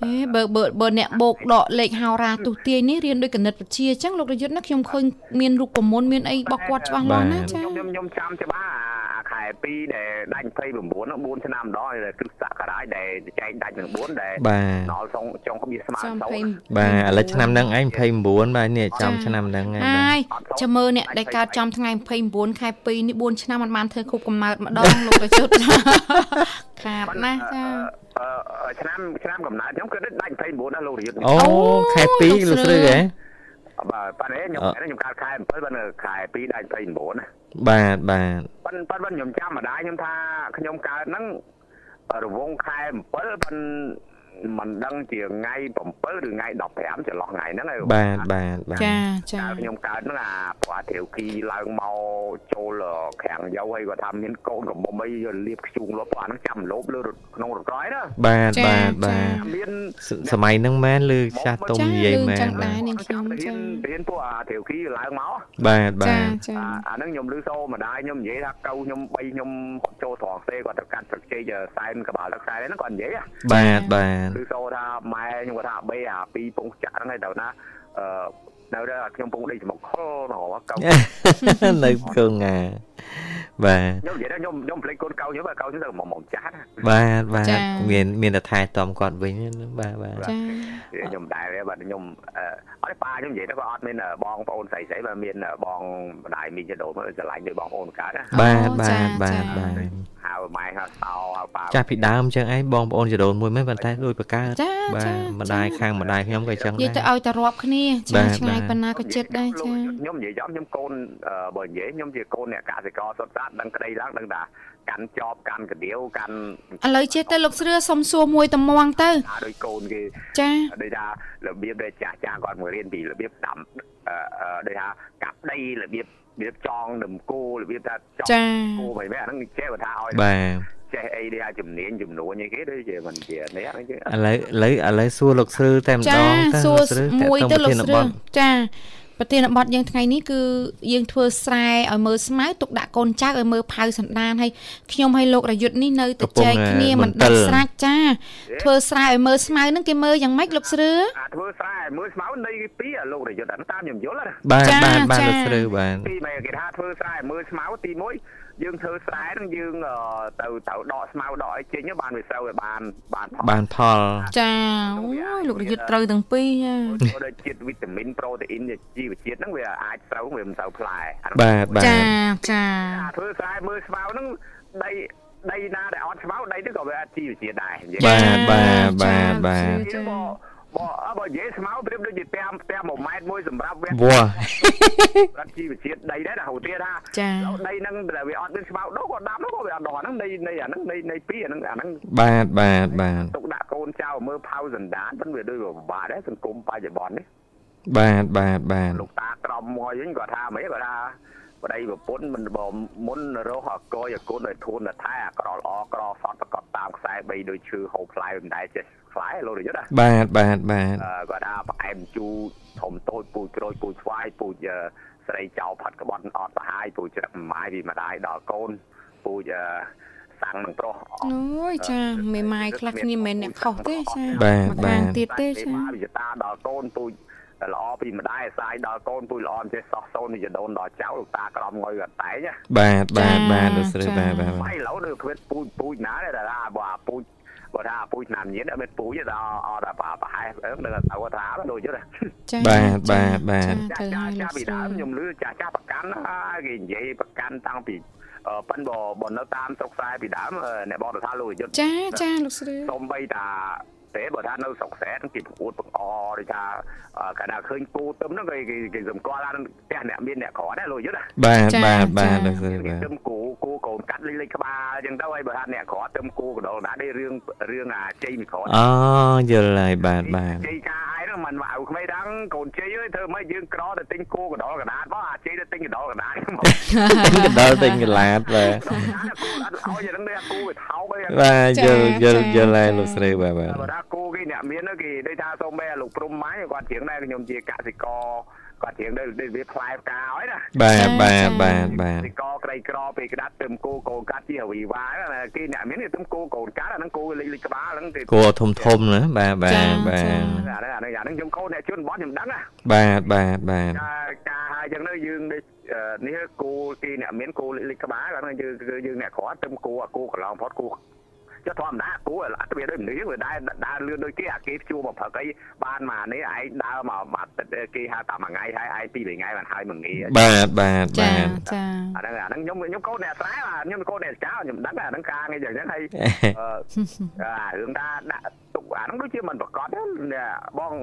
អេបើបើបើអ្នកបោកដកលេខហោរាទុទាយនេះរៀនដោយគណិតវិទ្យាអញ្ចឹងលោករយុទ្ធណាខ្ញុំឃើញមានរូបមន្តមានអីរបស់គាត់ច្បាស់លាស់ណាចាខ្ញុំខ្ញុំចាំច្បាស់អា ខែ2ដែលដាច់29ហ្នឹង4ឆ្នាំម្ដងគ្រឹះសករាជដែលចែកដាច់នឹង4ដែលដល់ចុងចុងក្បៀសស្មើទៅបាទឥឡូវឆ្នាំហ្នឹងឯង29បាទនេះចំឆ្នាំហ្នឹងឯងហើយចាំមើលអ្នកដែលកើតចំថ្ងៃ29ខែ2នេះ4ឆ្នាំមិនបានធ្វើគ្រប់កំណើតម្ដងលោករយុទ្ធខាតណាស់ចាឆ្នាំឆ្នាំកំណើតខ្ញុំគឺដាច់29ណាលោករយុទ្ធអូខែ2លោកស្រីហ៎បាទប៉ានេះខ្ញុំខ្ញុំកើតខែ7បើនៅខែ2ដាច់29ណា បាទបាទប៉ិនប៉ិនខ្ញុំចាំម្ដាយខ្ញុំថាខ្ញុំកើតហ្នឹងរវងខែ7ប៉ិន មិនដឹងជាថ្ងៃ7ឬថ្ងៃ15ចន្លោះថ្ងៃហ្នឹងហើយបាទបាទបាទចាចាខ្ញុំកើតហ្នឹងអាព្រោះអាធាវគីឡើងមកចូលខាងយោហើយគាត់ថាមានកូនកំមុំអីលៀបខ្ជូងលប់ព្រោះអាហ្នឹងចាំលោបលើក្នុងរក្រោយណាបាទបាទបាទមានសម័យហ្នឹងមែនលើចាស់ទុំនិយាយមែនបាទនាងខ្ញុំចារៀនពួកអាធាវគីឡើងមកបាទបាទអាហ្នឹងខ្ញុំឮសូរម្ដាយខ្ញុំនិយាយថាកៅខ្ញុំ3ខ្ញុំចូលត្រង់ទេគាត់ទៅកាត់ស្លឹកចេកសែនកបាល់ទឹកខ្សែហ្នឹងគាត់និយាយបាទបាទគឺសូថាម៉ែខ្ញុំគាត់ថាបេអាពីពងចាក់ហ្នឹងហើយទៅណាអឺនៅដល់ខ្ញុំពងដេកច្មុកខលណោះកៅនៅគងងា បាទខ្ញុំនិយាយថាខ្ញុំខ្ញុំភ្លេចកូនកៅខ្ញុំកៅខ្ញុំទៅមកមកចាស់បាទបាទមានមានតែថែតំគាត់វិញបាទបាទចាខ្ញុំដែរបាទខ្ញុំអត់ប៉ាខ្ញុំនិយាយទៅក៏អត់មានបងប្អូនស្រីស្រីបើមានបងម្ដាយមីចដូនមកឆ្លាញ់ដោយបងប្អូនកើតណាបាទបាទបាទបាទហៅម៉ែហៅសោហៅប៉ាចាស់ពីដើមអញ្ចឹងឯងបងប្អូនចដូនមួយមែនប៉ុន្តែដូចបកើតបាទម្ដាយខាងម្ដាយខ្ញុំក៏អញ្ចឹងដែរនិយាយទៅឲ្យតែរាប់គ្នាចាឆ្ងាយប៉ុណ្ណាក៏ចិត្តដែរចាខ្ញុំនិយាយចំខ្ញុំកូនបើនិយាយខ្ញុំជាកូនអ្នកកសិករសុទ្ធសាធដឹងក្តីឡើងដឹងថាកាន់ចប់កាន់កាដៀវកាន់ឥឡូវចេះទៅលោកស្រឿសុំសួរមួយតំងទៅដោយកូនគេចាដូចថារបៀបដែលចាស់ចាស់គាត់មករៀនពីរបៀបដាំដូចថាកាប់ដីរបៀបរបៀបចងនឹមគោរបៀបថាចងគោមិនមែនអាហ្នឹងចេះថាឲ្យបាទ ចេះអីដែលជំនាញចំនួនអីគេដូចជាមិនជានេះឥឡូវឥឡូវឥឡូវសួរលោកស្រឿតែម្ដងទៅសួរមួយទៅលោកស្រឿចាប្រធានបទយើងថ្ងៃនេះគឺយើងធ្វើស្រែឲ្យមើលស្មៅទុកដាក់កូនចៅឲ្យមើលផៅសណ្ដានហើយខ្ញុំឲ្យលោករយុទ្ធនេះនៅតែចែកគ្នាមិនដាច់ស្រេចចាធ្វើស្រែឲ្យមើលស្មៅហ្នឹងគេមើលយ៉ាងម៉េចលោកស្រឿអាធ្វើស្រែឲ្យមើលស្មៅនៃពីលោករយុទ្ធហ្នឹងតាមខ្ញុំយល់ណាបាទបាទបាទលោកស្រឿបាទពីមែគេថាធ្វើស្រែឲ្យមើលស្មៅទី1 យើងធ្វើស្រែហ្នឹងយើងទៅទៅដកស្មៅដកអីចេញបានវាស្រូវឲ្យបានបានផលបានផលចាអូយលោករយុទ្ធត្រូវទាំងពីរចាដូចជាតិវីតាមីនប្រូតេអ៊ីនជីវជាតិហ្នឹងវាអាចស្រូវវាមិនសូវផ្លែបាទបាទចាចាធ្វើស្រែមើលស្មៅហ្នឹងដីដីណាដែលអត់ស្មៅដីនេះក៏វាជីវជាតិដែរបាទបាទបាទបាទ បើបើនិយាយស្មៅប្រៀបដូចជាផ្ទះផ្ទះ1ម៉ែត្រមួយសម្រាប់វាវ៉ាប្រាក់ជីវជាតិដីដែរណាហូទៀតថាចាដីហ្នឹងដែលវាអត់មានស្មៅ đâu ក៏ដាំនោះក៏វាអត់ដល់ហ្នឹងនៃនៃអាហ្នឹងនៃនៃពីអាហ្នឹងអាហ្នឹងបាទបាទបាទទុកដាក់កូនចៅមើលផៅសណ្ដានមិនវាដូចពិបាកដែរសង្គមបច្ចុប្បន្ននេះបាទបាទបាទលោកតាក្រមមួយវិញគាត់ថាមិនគាត់ថា ប្តីប្រពន្ធមិនបងមុនរកអកយអគុណឲ្យធូនថែអក្រល្អក្រសតប្រកបតាមខ្សែ3ដូចឈឺហូបផ្លែមិនដែរចេះខ្លែលោកយុទ្ធបាទបាទបាទគាត់ថាផ្អែមជូរធំតូចពូជក្រូចពូជស្វាយពូជស្រីចៅផាត់ក្បត់អត់ប្រហាយពូជច្រឹកម៉ាយពីម្ដាយដល់កូនពូជសាំងនឹងប្រុសអូយចាមេម៉ាយខ្លះគ្នាមិនអ្នកខុសទេចាបាទបាទទៀតទេចាវិជាតាដល់កូនពូជ ល្អពីម្ដាយសាយដល់កូនពូជល្អមិនចេះសោះសូននិយដូនដល់ចៅលោកតាក្រំងុយក៏តែងបាទបាទបាទលោកស្រីបាទបាទហើយឥឡូវនៅគ្វិតពូជពូជណាដែរថាបើអាពូជបើថាពូជឆ្នាំញៀនអត់មានពូជដល់អត់ប្រប្រហែលនឹងទៅថាដូចទេចាបាទបាទបាទចាចាពីដើមខ្ញុំលឺចាចាប្រកាន់គេនិយាយប្រកាន់តាំងពីប៉ិនបើបើនៅតាមស្រុកខ្សែពីដើមអ្នកបងទៅថាលោកយុទ្ធចាចាលោកស្រីសំបីតា ទេបើថានៅស្រុកខ្សែទាំងគេប្រកួតបង្អដូចថាកាលណាឃើញគូទឹមហ្នឹងគេគេសម្គាល់ថាផ្ទះអ្នកមានអ្នកក្រដែរលោកយុទ្ធបាទបាទបាទលោកស្រីបាទទឹមគូគូកូនកាត់លេខលេខក្បាលអញ្ចឹងទៅហើយបើថាអ្នកក្រទឹមគូកដលណានេះរឿងរឿងអាជ័យមីក្រអូយល់ហើយបាទបាទជ័យការហើយហ្នឹងមិនមកឲ្យក្មេងដឹងកូនជ័យអើយធ្វើម៉េចយើងក្រទៅទិញគូកដលកដាតបងអាជ័យទៅទិញកដលកដាតមកកដលទិញកឡាតបាទអត់ឲ្យយ៉ាងហ្នឹងគូវាថោកអីបាទយល់យល់យល់ហើយលោកស្រីបាទបាទបើថាគូគេអ្នកមានគេដូចថាសូមបែលោកព្រំម៉ាយគាត់ជាងដែរខ្ញុំជាកសិករគាត់ជាងដូចវាផ្លែផ្កាហើយណាបាទបាទបាទបាទកសិករក្រីក្រពេលក្តាត់ទឹមគោកូនកាត់ជាវីវ៉ាគេអ្នកមានទឹមគោកូនកាត់អាហ្នឹងគោលេខលេខក្បាលហ្នឹងគេគោធំធំណាបាទបាទបាទអាហ្នឹងអាហ្នឹងអាហ្នឹងខ្ញុំកូនអ្នកជន់បោះខ្ញុំដឹងណាបាទបាទបាទការហើយចឹងទៅយើងនេះគោគេអ្នកមានគោលេខលេខក្បាលគាត់យើងយើងអ្នកក្រទឹមគោអាគោកន្លងផុតគោ ចុះធម្មតាគួរអត់វាដូចមនុស្សវាដែរដើរលឿនដូចគេអាគេជួមកព្រឹកអីបានមកនេះឯងដើរមកបាត់គេហៅតែមួយថ្ងៃហើយឯងពីរថ្ងៃបានហើយមួយងាបាទបាទបាទចាអាហ្នឹងអាហ្នឹងខ្ញុំខ្ញុំកូនអ្នកស្រែខ្ញុំកូនអ្នកចៅខ្ញុំដឹងអាហ្នឹងការងារយ៉ាងហ្នឹងហើយអារឿងថាដាក់ទុកអាហ្នឹងដូចជាមិនប្រកាសបង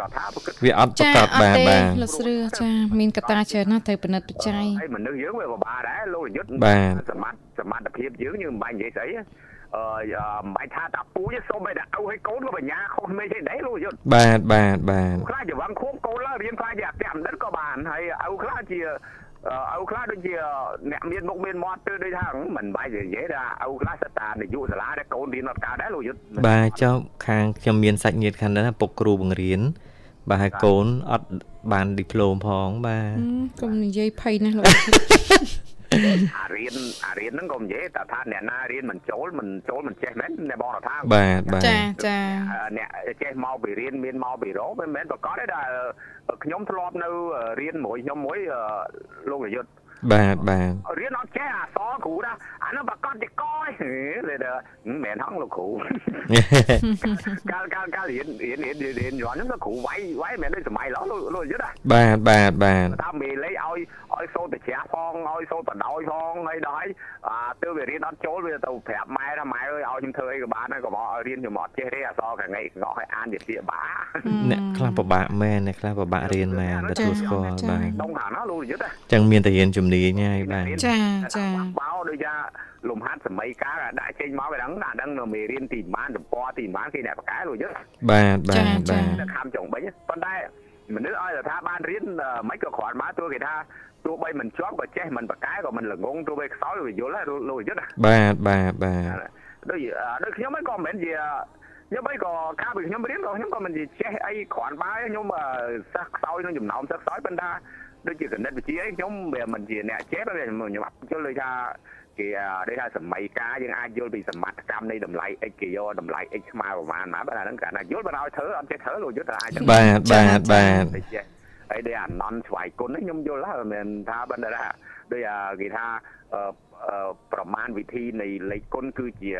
រដ្ឋាភិបាលវាអត់ប្រកាសបាទបាទលោកស្រឿចាមានកតាច្រើនណាស់ត្រូវពិនិត្យបច្ច័យហើយមនុស្សយើងវាពិបាកដែរលោកយុទ្ធសមត្ថសមត្ថភាពយើងយើងមិនបាញ់និយាយស្អី អឺមិនបាច់ថាតាពូជសូមឲ្យតែឪឲ្យកូនក៏បញ្ញាខុសមេទេដែរលោកយុទ្ធបាទបាទបាទខ្លះជាវងខួបកូនឡើងរៀនខ្លះជាអគ្គបណ្ឌិតក៏បានហើយឪខ្លះជាឪខ្លះដូចជាអ្នកមានមុខមានមាត់ទៅដូចថាមិនបាច់និយាយថាឪខ្លះសិតតានាយកសាលាដែលកូនរៀនអត់កើតដែរលោកយុទ្ធបាទចុះខាងខ្ញុំមានសាច់ញាតិខាងនោះពុកគ្រូបង្រៀនបាទហើយកូនអត់បានឌីប្លូមផងបាទកុំនិយាយភ័យណាស់លោក អារៀនអារៀនហ្នឹងក៏និយាយតែថាអ្នកណារៀនមិនចូលមិនចូលមិនចេះមែនអ្នកបងថាបាទបាទចាចាអ្នកចេះមកពីរៀនមានមកពីរោមិនមែនប្រកាសទេថាខ្ញុំធ្លាប់នៅរៀនមួយខ្ញុំមួយលោកប្រយុទ្ធបាទបាទរៀនអត់ចេះអសរគ្រូណាអានោះប្រកាសជាកយលេមិនមែនហងលោកគ្រូកាលកាលកាលរៀនរៀនរៀនរៀនយន់ហ្នឹងគ្រូវាយវាយមិនមែនដូចសម័យឡោះលោកយុទ្ធណាបាទបាទបាទថាមេលេឲ្យ ឲ្យសូត្រត្រជាផងឲ្យសូត្របដោយផងហើយដល់ហើយអាទៅវារៀនអត់ចូលវាទៅប្រាប់ម៉ែថាម៉ែអើយឲ្យខ្ញុំធ្វើអីក៏បានដែរក៏មកឲ្យរៀនខ្ញុំអត់ចេះទេអសរកងៃកងឲ្យអានជាពាក្យបាអ្នកខ្លះពិបាកមែនអ្នកខ្លះពិបាករៀនមែនទទួលស្គាល់បាទដងខាងណាលោកយុទ្ធចឹងមានតែរៀនជំនាញហើយបាទចាចាបោដូចថាលំហាត់សម័យកាលដាក់ចេញមកវាដឹងអាដឹងនៅមេរៀនទីបានទំព័រទីបានគេអ្នកបកកែលោកយុទ្ធបាទបាទបាទខំចុងបិញប៉ុន្តែ មនុស្សឲ្យថាបានរៀនមិនក៏គ្រាន់មកទោះគេថាទោះបីមិនជាប់ក៏ចេះមិនបកកែក៏មិនល្ងងទោះបីខ្សោយវាយល់ដែរលោកយុទ្ធបាទបាទបាទដូចដូចខ្ញុំក៏មិនមែនជាខ្ញុំអីក៏កាលពីខ្ញុំរៀនក៏ខ្ញុំក៏មិនចេះអីគ្រាន់បើខ្ញុំសិស្សខ្សោយក្នុងចំណោមសិស្សខ្សោយប៉ុន្តែដូចជាគណិតវិទ្យាខ្ញុំវាមិនជាអ្នកចេះទេខ្ញុំខ្ញុំយល់ដូចថា គេដូចថាសម័យកាលយើងអាចយល់ពីសមត្ថកម្មនៃតម្លៃ x គេយកតម្លៃ x ស្មើប្រមាណណាបាទអាហ្នឹងគាត់ថាយល់បើឲ្យធ្វើអត់ចេះធ្វើលោកយុទ្ធអាចបាទបាទបាទហើយដូចអាណន់ស្វាយគុណខ្ញុំយល់ហើយមិនថាបណ្ដាដូចគេថា ប្រមាណវិធីនៃលេខគុណគឺជា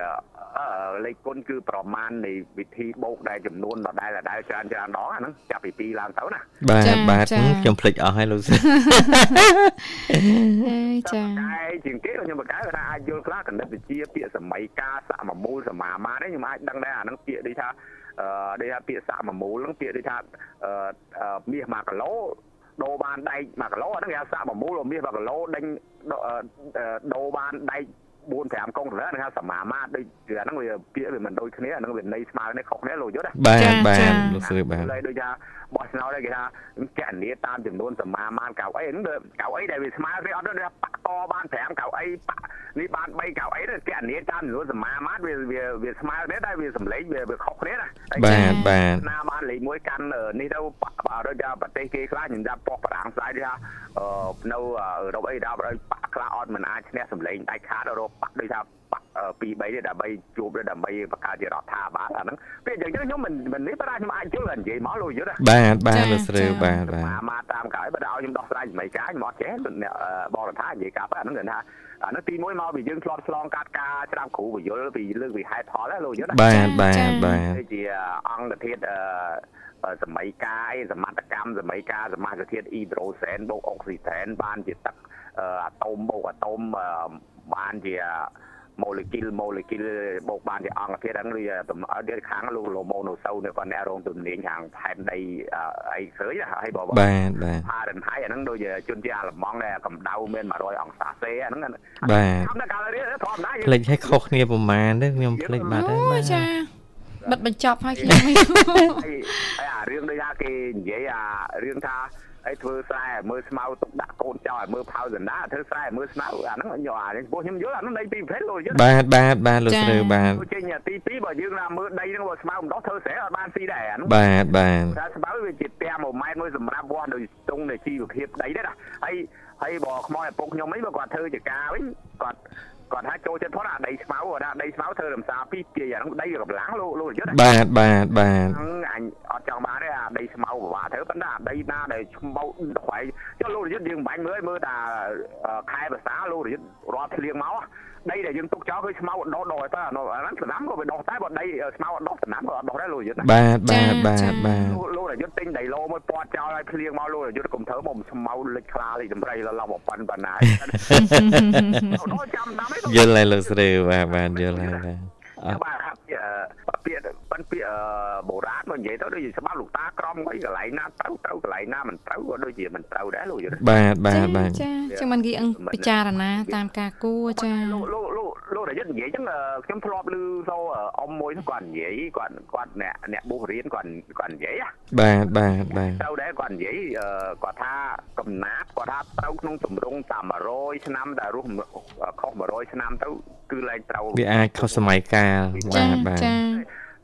លេខគុណគឺប្រមាណនៃវិធីបូកដែលចំនួនដដែលដដែលច្រើនច្រើនដងអាហ្នឹងចាប់ពី2ឡើងទៅណាបាទបាទខ្ញុំភ្លេចអស់ហើយលោកសាចាតែជាងគេខ្ញុំបកកែថាអាចយល់ខ្លះគណិតវិទ្យាពាក្យសម័យកាលសមមូលសមាមានេះខ្ញុំអាចដឹងដែរអាហ្នឹងពាក្យដូចថាអឺដូចថាពាក្យសមមូលហ្នឹងពាក្យដូចថាអឺមាស1គីឡូ ដូរបានដែក1គីឡូអាហ្នឹងគេហៅសមមូលមាស1គីឡូដេញដូរបានដែក4 5កុងទៅហ្នឹងហៅសមាមាត្រដូចអាហ្នឹងវាពាក្យវាមិនដូចគ្នាអាហ្នឹងវាន័យស្មើគ្នាខុសគ្នាលោកយល់ទេបាទបាទលោកស្រីបាទដូចថា បោះឆ្នោតគេថាកណនីតាមចំនួនសមាមាត្រកៅអីហ្នឹងកៅអីដែលវាស្មើគ្នាអត់ទេបាក់តបាន5កៅអីនេះបាន3កៅអីទៅកណនីតាមចំនួនសមាមាត្រវាវាវាស្មើគ្នាតែវាសម្លេងវាវាខុសគ្នាណាបាទបាទណាបានលេខ1កាន់នេះទៅដូចថាប្រទេសគេខ្លះខ្ញុំដាក់ប៉ុស្តិ៍ប្រាំងស្ដាយថានៅអឺរ៉ុបអីដល់បាក់ខ្លះអត់មិនអាចឈ្នះសម្លេងដាច់ខាតរកបាក់ដូចថា បាក់2 3ទេដើម្បីជួបដើម្បីបង្កើតជារដ្ឋាភិបាលអាហ្នឹងពេលអញ្ចឹងខ្ញុំមិនមិននេះបើខ្ញុំអាចជល់និយាយមកលោកយល់បាទបាទលោកស្រីបាទបាទមកតាមក្រោយបើឲ្យខ្ញុំដោះស្រាយចំណៃការខ្ញុំអត់ចេះអ្នកបរដ្ឋានិយាយការប៉ាហ្នឹងគឺថាអានោះទី1មកពីយើងធ្លាប់ឆ្លងកាត់ការច្រាំគ្រូបយលពីលើកពីហេតុផលណាលោកយល់បាទបាទបាទជាអង្គធាតុសម័យកាយសមត្ថកម្មសម័យកាសមាសធាតុអ៊ីដ្រូសែនបូកអុកស៊ីសែនបានជាទឹកអាតូមបូកអាតូមបានជា ម៉ូលេគុលម៉ូលេគុលបូកបានជាអង្គធាតុហ្នឹងឬទំឲ្យទៀតខាងលោកឡូម៉ូណូសូនៅគាត់អ្នករងទំនាញខាងផែនដីអីឃើញហើយបើបាទបាទផារនហៃអាហ្នឹងដូចជនជាតិអាល្លឺម៉ង់ដែរកម្ដៅមាន100អង្សាសេអាហ្នឹងបាទធម្មតាភ្លេចឲ្យខុសគ្នាប្រហែលទេខ្ញុំភ្លេចបាត់ហើយបាទចាបិទបញ្ចប់ហើយខ្ញុំហើយអារឿងដូចថាគេនិយាយអារឿងថា អីធ្វើស្រែមើលស្មៅទុកដាក់កូនចោលឲ្យមើលផៅសណ្ដាធ្វើស្រែមើលស្មៅអាហ្នឹងញោអានេះពួកខ្ញុំយល់អាហ្នឹងដីពីប្រភេទលោកយល់បាទបាទបាទលោកស្រីបាទចេញទី2បើយើងណាមើលដីហ្នឹងបើស្មៅម្ដងធ្វើស្រែអត់បានស៊ីដែរអាហ្នឹងបាទបាទថាស្មៅវាជាផ្ទះ1ម៉ែត្រមួយសម្រាប់វាស់ដោយស្ទង់នៃជីវភាពដីដែរណាហើយហើយបើខ្មោចឪពុកខ្ញុំវិញបើគាត់ធ្វើចការវិញគាត់ គាត់ថាចូលចិត្តផុតអាដីស្មៅគាត់ថាដីស្មៅធ្វើរំសាពីជាអាហ្នឹងដីកម្លាំងលោកលោកយុទ្ធបាទបាទបាទអញអត់ចង់បានទេអាដីស្មៅពិបាកធ្វើប៉ុន្តែអាដីណាដែលឆ្មៅខ្វៃចុះលោកយុទ្ធយើងបាញ់មើលមើលតាខែភាសាលោកយុទ្ធរាល់ភ្លៀងមក ដីដែលយើងទុកចោលគឺស្មៅដុះដុះទៅអាហ្នឹងស្នាមក៏វាដុះតែបើដីស្មៅដុះស្នាមក៏អត់ដុះដែរលោកយុទ្ធបាទបាទបាទបាទលោកយុទ្ធទិញដីឡូមួយពាត់ចោលឲ្យភ្លៀងមកលោកយុទ្ធកុំធ្វើមកស្មៅលិចខ្លាលិចដំរីឡឡំប៉ុណ្ប៉ុណ្ណាចាំតាមយល់ហើយលោកស្រីបាទបាទយល់ហើយបាទពាក្យ ប៉ិនពាក្យបុរាណមកនិយាយទៅដូចជាច្បាប់លោកតាក្រមអីកន្លែងណាត្រូវត្រូវកន្លែងណាមិនត្រូវក៏ដូចជាមិនត្រូវដែរលោកយល់បាទបាទបាទចាចឹងមិនគេអង្គពិចារណាតាមការគួរចាលោកលោកលោកលោករយុទ្ធនិយាយចឹងខ្ញុំធ្លាប់ឮសូអ៊ំមួយគាត់និយាយគាត់គាត់អ្នកអ្នកបុះរៀនគាត់គាត់និយាយបាទបាទបាទត្រូវដែរគាត់និយាយគាត់ថាកំណាប់គាត់ថាត្រូវក្នុងទម្រង់តាម100ឆ្នាំតែរស់ខុស100ឆ្នាំទៅគឺឡើងត្រូវវាអាចខុសសម័យកាលបាទបាទចា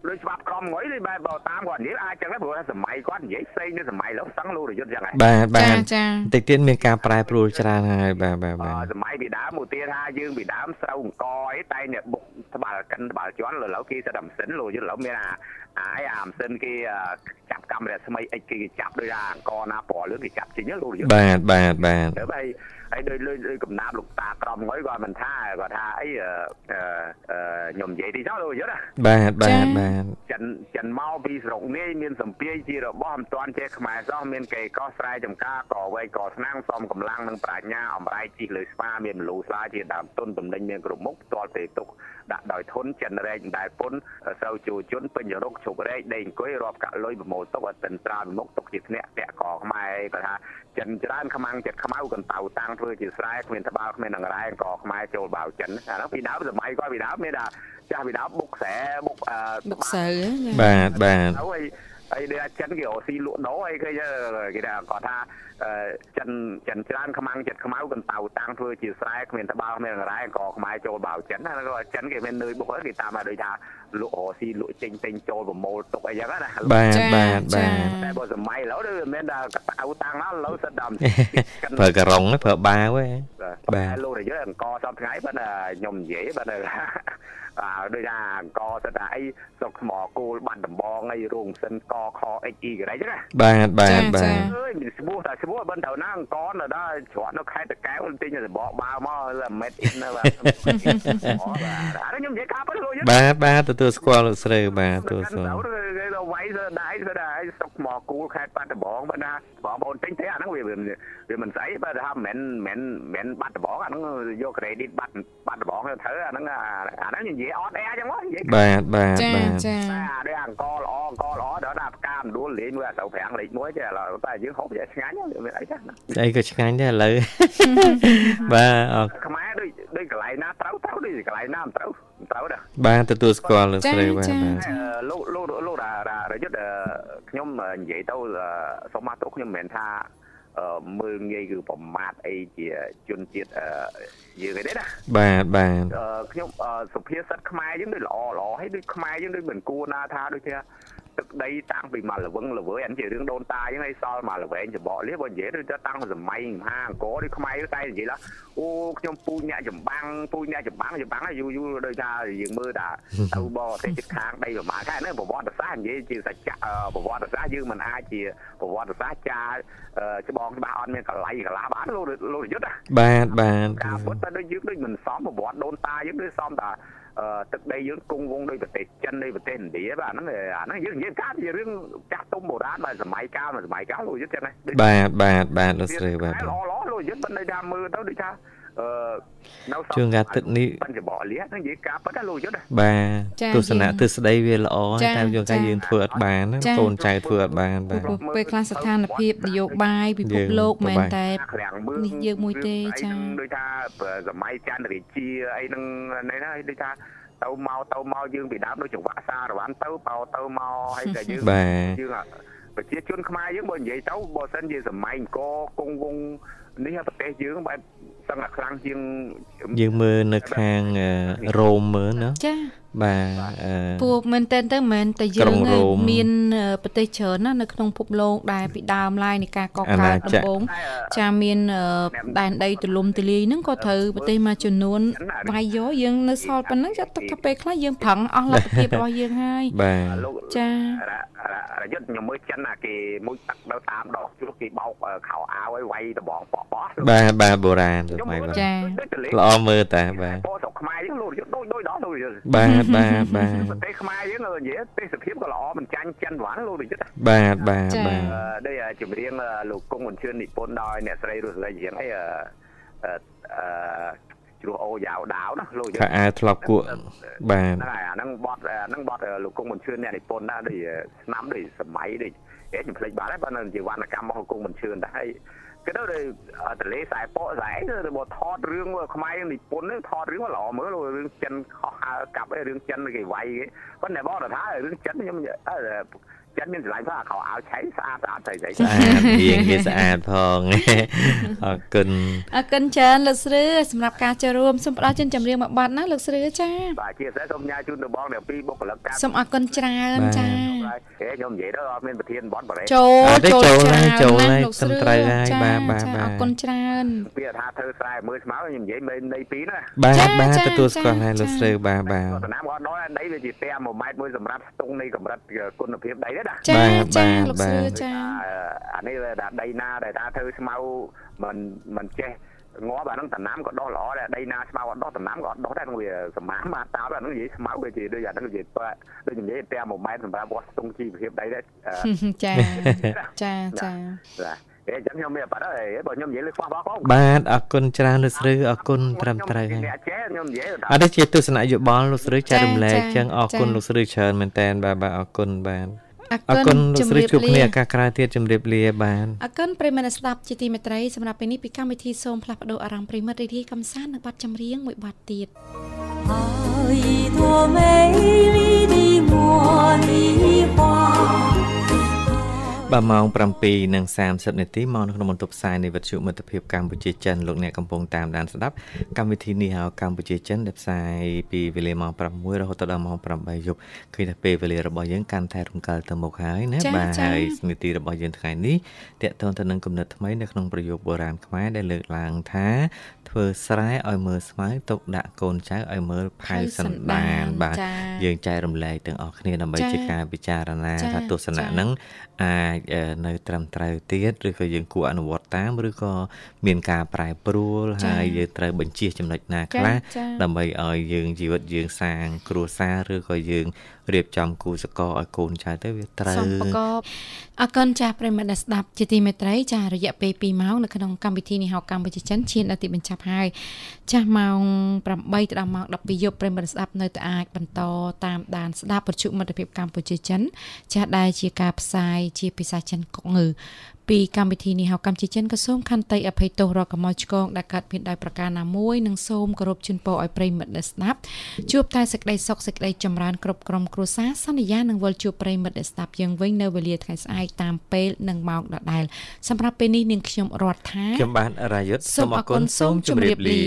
ដូចច្បាប់ក្រមងុយនេះបែបបើតាមគាត់និយាយអាចចឹងដែរព្រោះសម័យគាត់និយាយផ្សេងនឹងសម័យលោកសឹងលោករយុទ្ធចឹងហើយបាទបាទចាតិចទៀតមានការប្រែប្រួលច្រើនហើយបាទបាទបាទសម័យពីដើមឧទាហរណ៍ថាយើងពីដើមស្រូវអង្គអីតែអ្នកបុកត្បាល់កិនត្បាល់ជន់ឥឡូវគេសិតតែម៉ាស៊ីនលោករយុទ្ធឥឡូវមានអាអាយអាម៉ាស៊ីនគេចាប់កាមេរ៉ាស្មីអិចគេចាប់ដូចថាអង្គណាពណ៌លឿងគេចាប់ចេញលោករយុទ្ធបាទបាទបាទហើយ ហើយដោយលើកំណាប់លោកតាក្រមងុយគាត់មិនថាគាត់ថាអីខ្ញុំនិយាយទីចោលលោកយល់បាទបាទបាទចិនចិនមកពីស្រុកនេះមានសម្ពាយជារបស់មិនទាន់ចេះខ្មែរសោះមានកេកោស្រែចំការកវែកកស្នាងសំកម្លាំងនិងប្រាជ្ញាអំរែកជីលើស្វាមានមលូស្លាជាដើមទុនតំណែងមានគ្រប់មុខទាល់ពេលទុកដាក់ដោយធនចិនរែកដែលពុនស្រូវជួជនពេញរុកជប់រែកដេកអង្គុយរាប់កាក់លុយប្រមូលទុកអត់តិនត្រាវិមុខទុកជាធ្នាក់តាក់កខ្មែរគាត់ថាចិនច្រើនខ្មាំងចិត្តខ្មៅកន្តៅតាំងធ្វើជាស្រែគ្មានត្បាល់គ្មានអង្រែអង្គខ្មែរចូលបាវចិនអានោះពីដើមសម័យគាត់ពីដើមមានថាចាស់ពីដើមបុកស្រែបុកបុកសៅបាទបាទហើយ ហើយដែលចិនគេរកស៊ីលក់ដូរអីឃើញគេថាគាត់ថាចិនចិនច្រើនខ្មាំងចិត្តខ្មៅកន្តៅតាំងធ្វើជាស្រែគ្មានត្បាល់គ្មានអង្រែក៏ខ្មែរចូលបាវចិនណាចិនគេមាននឿយបុកគេតាមឲ្យដូចថាលក់រកស៊ីលក់ចេញពេញចូលប្រមូលទុកអីចឹងណាបាទបាទបាទតែបើសម័យឥឡូវគឺមិនថាកតៅតាំងឥឡូវសិតដល់ប្រើការុងប្រើបាវហ៎បាទលោករយអង្គសពថ្ងៃបើខ្ញុំនិយាយបើអា ដូចថាអង្គទៅថាអីសុកថ្មគោលបាត់ដំបងអីរោងសិនកខ XE កន្លែងហ្នឹងណាបាទបាទបាទអើយមានស្បួរតែស្បួរបិណ្ឌទៅណាអង្គនៅដល់ច្រត់នៅខេត្តតកែវទិញសបកបាវមក made in ណាបាទអានេះខ្ញុំនិយាយកាប់ទៅបាទបាទទទួលស្គាល់លោកស្រីបាទទទួលស្គាល់គេទៅវាយទៅដៃទៅដៃសុកថ្មគោលខេត្តបាត់ដំបងបាទណាបងប្អូនទិញទេអាហ្នឹងវាវាមិនស្អីបើថាមិនមិនមិនបាត់ដំបងអាហ្នឹងយក credit បាត់បាត់ដំបងទៅធ្វើអាហ្នឹងអាហ្នឹងនិយាយអត់អែចឹងមកនិយាយបាទបាទចាចាអានេះអង្គល្អអង្គល្អដល់ដល់ផ្កាមដួលលេងមួយអាទៅប្រាំងលេខ1ចេះឥឡូវតែយើងហូបចេះឆ្ងាញ់មានអីចាស្អីក៏ឆ្ងាញ់ដែរឥឡូវបាទអរខ្មែរដូចដូចកន្លែងណាត្រូវត្រូវដូចកន្លែងណាមិនត្រូវត្រូវដែរបាទទទួលស្គាល់លោកស្រីបាទលោកលោកលោករយុទ្ធខ្ញុំនិយាយទៅសូមមកទោសខ្ញុំមិនមែនថា មើលងាយគឺប្រមាថអីជាជនជាតិយើងទេណាបាទបាទខ្ញុំសុភាសិតខ្មែរយើងដូចល្អល្អហើយដូចខ្មែរយើងដូចមិនគួរណាថាដូចជា ទឹកដីតាំងពីមកលវឹងលវើអានជារឿងដូនតាអញ្ចឹងហើយសល់មកលវែងច្បកលៀបបើនិយាយទៅតាំងពីសម័យមហាអង្គរដូចខ្មែរតែនិយាយថាអូខ្ញុំពូជអ្នកចម្បាំងពូជអ្នកចម្បាំងចម្បាំងយូរយូរដូចថាយើងមើលថាទៅបរទេសជិតខាងដីប្រមាណខែហ្នឹងប្រវត្តិសាស្ត្រនិយាយជាសច្ចៈប្រវត្តិសាស្ត្រយើងមិនអាចជាប្រវត្តិសាស្ត្រចាច្បងច្បាស់អត់មានកលៃកលាបានលោកលោកយុទ្ធបាទបាទការពុតតែដូចយើងដូចមិនសមប្រវត្តិដូនតាយើងដូចសមតា ទឹកដីយើងគង់វង្សដោយប្រទេសចិនដោយប្រទេសឥណ្ឌាបាទហ្នឹងអាហ្នឹងយើងនិយាយការជារឿងចាស់ទុំបុរាណបាទសម័យកាលសម័យកាលលោកយុទ្ធចឹងណាបាទបាទបាទលោកស្រីបាទល្អល្អលោកយុទ្ធប៉ុន្តែថាមើលទៅដូចថា អឺនៅជួងកាទឹកនេះបញ្ចបលៀហ្នឹងនិយាយការប៉ុន្តែលោកយុទ្ធបាទទស្សនៈទស្សដីវាល្អតែជួងកាយើងធ្វើអត់បានកូនចៅធ្វើអត់បានបាទពេលខ្លះស្ថានភាពនយោបាយពិភពលោកមិនតែនេះយើងមួយទេចាដូចថាសម័យចន្ទរាជាអីហ្នឹងនេះណាដូចថាទៅមកទៅមកយើងពីដើមដូចចង្វាក់សារវ៉ាន់ទៅបោទៅមកហើយតែយើងយើងប្រជាជនខ្មែរយើងបើនិយាយទៅបើសិនជាសម័យអង្គគង់វង នេះប្រទេសយើងបែបសឹងតែខ្លាំងជាងយើងមើលនៅខាងរ៉ូមមើលណាចា បាទពួកមែនតើទៅមែនតែយើងមានប្រទេសច្រើនណានៅក្នុងភពលោកដែលពីដើមឡើយនៃការកកើតដំបូងចាមានដែនដីទលំទលាយហ្នឹងក៏ត្រូវប្រទេសមួយចំនួនវាយយកយើងនៅសល់ប៉ុណ្ណឹងចាទុកថាពេលខ្លះយើងប្រឹងអស់លទ្ធភាពរបស់យើងហើយចារយុទ្ធខ្ញុំមើលចិនអាគេមួយទឹកនៅតាមដងជ្រុះគេបោកខោអាវឲ្យវាយដបងប៉ោះប៉ោះបាទបាទបុរាណបាទចាល្អមើលតាបាទពោស្រុកខ្មែរយើងលោកយុទ្ធដូចដូចដល់លោកយុទ្ធបាទបាទបាទប្រទេសខ្មែរយើងនិយាយទេសភាពក៏ល្អមិនចាញ់ចិនហ្វាន់លោកយុទ្ធបាទបាទបាទដូចចម្រៀងលោកគង់វញ្ជឿននិពន្ធដោយអ្នកស្រីរស់លេជាងអីអឺអឺជ្រោះអូយ៉ាវដាវណាលោកខោអាវធ្លាប់គក់បាទហ្នឹងហើយអាហ្នឹងបត់ហ្នឹងបត់លោកគង់មិនឈឿនអ្នកនិពន្ធណាដូចឆ្នាំដូចសម័យដូចហេខ្ញុំភ្លេចបាត់ហើយបើនៅជាវណ្ណកម្មរបស់គង់មិនឈឿនដែរហើយ គេទៅតលេខ្សែពកខ្សែទៅបថតរឿងខ្មែរនិពន្ធថតរឿងល្អមើលរឿងចិនខុសហើកាប់អីរឿងចិនគេវាយគេប៉ុន្តែបងថារឿងចិនខ្ញុំចិត្តមានស្រឡាញ់ផងខោអាវឆៃស្អាតស្អាតស្អីស្អីស្អាតរៀងវាស្អាតផងអរគុណអរគុណច្រើនលោកស្រឿសម្រាប់ការចូលរួមសូមផ្ដល់ចិនចម្រៀងមួយបទណាលោកស្រឿចាបាទជាពិសេសសូមញ៉ាយជូនទៅបងដែលពីបុគ្គលិកការសូមអរគុណច្រើនចាខ្ញុំនិយាយទៅអត់មានប្រធានបនបរិយាចូលចូលច្រើនចូលហើយត្រឹមត្រូវហើយបាទបាទបាទអរគុណច្រើនពីថាធ្វើស្រែមើលស្មៅខ្ញុំនិយាយមិននៃពីណាបាទបាទទទួលស្គាល់ហើយលោកស្រឿបាទបាទតំណាំគាត់ដល់ដីវាជាផ្ទះ1ម៉ែត្រមួយសម្រាប់ស្ទង់នៃកម្រិតគុណភាពដីណាចាចាលោកស្រឿចាអានេះថាដីណាដែលថាធ្វើស្មៅមិនមិនចេះ ងាប់អាហ្នឹងតំណាំក៏ដោះល្អដែរដីណាស្មៅអត់ដោះតំណាំក៏អត់ដោះដែរហ្នឹងវាសមាមាតោអាហ្នឹងនិយាយស្មៅវាជាដូចអាហ្នឹងនិយាយប៉ដូចនិយាយតែ1ម៉ែត្រសម្រាប់វាស់ស្ទង់ជីវភាពដីដែរចាចាចាអេចឹងខ្ញុំមានបាត់ហើយបើខ្ញុំនិយាយលើខ្វះបោះផងបាទអរគុណច្រើនលោកស្រីអរគុណត្រឹមត្រូវហើយអ្នកចេះខ្ញុំនិយាយអត់ទេជាទស្សនៈយោបល់លោកស្រីចែករំលែកចឹងអរគុណលោកស្រីច្រើនមែនតើបាទបាទអរគុណបាទ អរគុណលោកស្រីជួបគ្នាឱកាសក្រោយទៀតជម្រាបលាបានអរគុណប្រិមត្តស្ដាប់ជាទីមេត្រីសម្រាប់ពេលនេះពីកម្មវិធីសូមផ្លាស់ប្ដូរអារម្មណ៍ប្រិមត្តរីករាយកំសាន្តនៅប័ណ្ណចម្រៀងមួយប័ណ្ណទៀត一朵美丽的茉莉花 បាទម៉ោង7:30នាទីមកនៅក្នុងបន្ទប់ផ្សាយនៃវិទ្យុមិត្តភាពកម្ពុជាចិនលោកអ្នកកំពុងតាមដានស្ដាប់កម្មវិធីនេះហៅកម្ពុជាចិនដែលផ្សាយពីវេលាម៉ោង6រហូតដល់ម៉ោង8យប់ឃើញថាពេលវេលារបស់យើងកាន់តែរំកិលទៅមុខហើយណាបាទហើយនីតិរបស់យើងថ្ងៃនេះតកតងទៅនឹងគំនិតថ្មីនៅក្នុងប្រយោគបុរាណខ្មែរដែលលើកឡើងថា ធ្វើស្រែឲ្យមើលស្មៅទុកដាក់កូនចៅឲ្យមើលផៅសន្តានបាទយើងចែករំលែកទាំងអស់គ្នាដើម្បីជាការពិចារណាថាទស្សនៈហ្នឹងអាចនៅត្រឹមត្រូវទៀតឬក៏យើងគួរអនុវត្តតាមឬក៏មានការប្រែប្រួលហើយយើងត្រូវបញ្ជាចំណុចណាខ្លះដើម្បីឲ្យយើងជីវិតយើងសាងគ្រួសារឬក៏យើង រៀបចំគូសកលឲ្យកូនចៅទៅវាត្រូវសំប្រកបអកនចាស់ប្រិមត្តដែលស្ដាប់ជាទីមេត្រីចារយៈពេល2ម៉ោងនៅក្នុងកម្មវិធីនេះហៅកម្ពុជាចិនឈានដល់ទីបញ្ចប់ហើយចាស់ម៉ោង8ដល់ម៉ោង12យប់ប្រិមត្តស្ដាប់នៅតែអាចបន្តតាមដានស្ដាប់ប្រជុំមិត្តភាពកម្ពុជាចិនចាស់ដែលជាការផ្សាយជាភាសាចិនកុកងើ ពីកម្មវិធីនេះហៅកម្ពុជាចិនក៏សូមខន្តីអភ័យទោសរកកំហុសឆ្គងដែលកើតមានដោយប្រការណាមួយនិងសូមគោរពជូនពរឲ្យប្រិមិត្តដែលស្ដាប់ជួបតែសេចក្តីសុខសេចក្តីចម្រើនគ្រប់ក្រុមគ្រួសារសន្យានឹងវិលជួបប្រិមិត្តដែលស្ដាប់យើងវិញនៅវេលាថ្ងៃស្អែកតាមពេលនិងម៉ោងដដែលសម្រាប់ពេលនេះនាងខ្ញុំរដ្ឋាខ្ញុំបាទរាយុទ្ធសូមអរគុណសូមជម្រាបលា